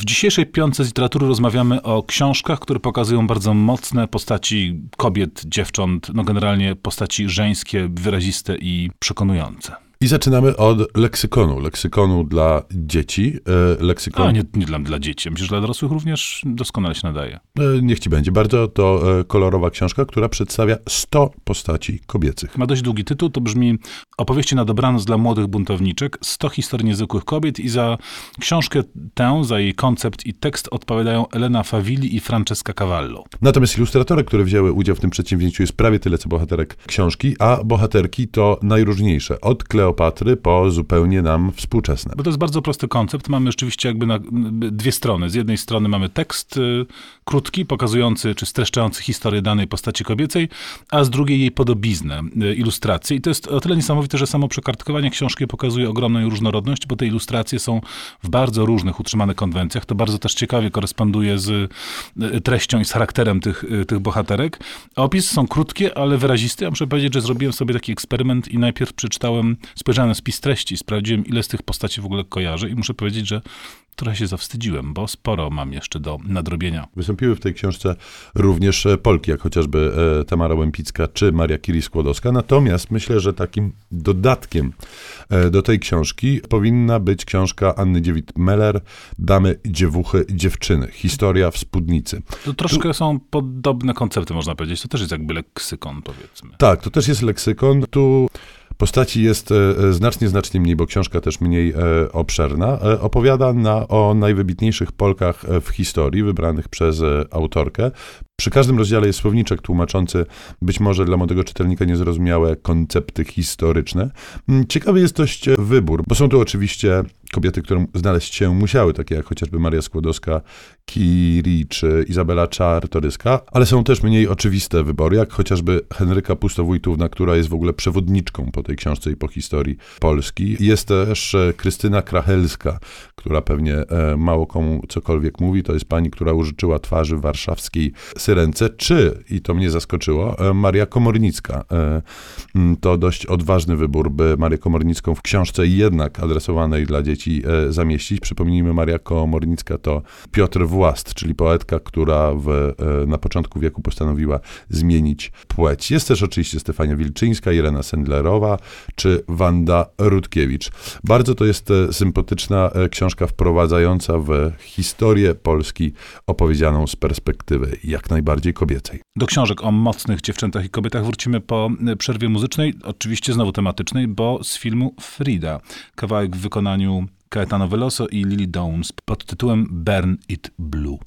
W dzisiejszej piątce z literatury rozmawiamy o książkach, które pokazują bardzo mocne postaci kobiet, dziewcząt, no generalnie postaci żeńskie, wyraziste i przekonujące. I zaczynamy od leksykonu. Leksykonu dla dzieci. E, leksykon... A nie, nie dla, dla dzieci. Myślę, że dla dorosłych również doskonale się nadaje. E, niech ci będzie. Bardzo to e, kolorowa książka, która przedstawia 100 postaci kobiecych. Ma dość długi tytuł. To brzmi Opowieści na dobranoc dla młodych buntowniczek. 100 historii niezwykłych kobiet. I za książkę tę, za jej koncept i tekst odpowiadają Elena Favilli i Francesca Cavallo. Natomiast ilustratory, które wzięły udział w tym przedsięwzięciu jest prawie tyle, co bohaterek książki, a bohaterki to najróżniejsze. Od Kleo Kleopatry po zupełnie nam współczesne. Bo to jest bardzo prosty koncept. Mamy rzeczywiście jakby na, dwie strony. Z jednej strony mamy tekst y, krótki, pokazujący czy streszczający historię danej postaci kobiecej, a z drugiej jej podobiznę, y. I to jest o tyle niesamowite, że samo przekartkowanie książki pokazuje ogromną różnorodność, bo te ilustracje są w bardzo różnych utrzymanych konwencjach. To bardzo też ciekawie koresponduje z y, treścią i z charakterem tych, y, tych bohaterek. A opisy są krótkie, ale wyraziste. Ja muszę powiedzieć, że zrobiłem sobie taki eksperyment i najpierw przeczytałem spojrzałem na spis treści, sprawdziłem, ile z tych postaci w ogóle kojarzę i muszę powiedzieć, że trochę się zawstydziłem, bo sporo mam jeszcze do nadrobienia. Wystąpiły w tej książce również e, Polki, jak chociażby e, Tamara Łępicka czy Maria Curie-Skłodowska. Natomiast myślę, że takim dodatkiem e, do tej książki powinna być książka Anny Dziewit-Meller Damy, Dziewuchy, Dziewczyny. Historia w spódnicy. To troszkę tu... są podobne koncepty, można powiedzieć. To też jest jakby leksykon, powiedzmy. Tak, to też jest leksykon. Tu Postaci jest e, e, znacznie, znacznie mniej, bo książka też mniej e, obszerna. Opowiada na, o najwybitniejszych Polkach w historii, wybranych przez autorkę. Przy każdym rozdziale jest słowniczek tłumaczący być może dla młodego czytelnika niezrozumiałe koncepty historyczne. Mm, ciekawy jest dość wybór, bo są tu oczywiście kobiety, które znaleźć się musiały, takie jak chociażby Maria Skłodowska, Kiri czy Izabela Czartoryska, ale są też mniej oczywiste wybory, jak chociażby Henryka Pustowójtówna, która jest w ogóle przewodniczką po tej książce i po historii Polski. Jest też Krystyna Krachelska, która pewnie e, mało komu cokolwiek mówi. To jest pani, która użyczyła twarzy warszawskiej Syrence, czy, i to mnie zaskoczyło, e, Maria Komornicka. To dość odważny wybór, by Marię Komornicką w książce jednak adresowanej dla dzieci e, zamieścić. Przypomnijmy, Maria Komornicka to Piotr Włast, czyli poetka, która w, e, na początku wieku postanowiła zmienić płeć. Jest też oczywiście Stefania Wilczyńska, Irena Sendlerowa czy Wanda Rutkiewicz. Bardzo to jest e, sympatyczna książka wprowadzająca w historię Polski opowiedzianą z perspektywy jak najbardziej kobiecej. Do książek o mocnych dziewczętach i kobietach wrócimy po przerwie muzycznej, oczywiście znowu tematycznej, bo z filmu Frida. Kawałek w wykonaniu Caetano Veloso i Lily Downs pod tytułem Burn It Blue.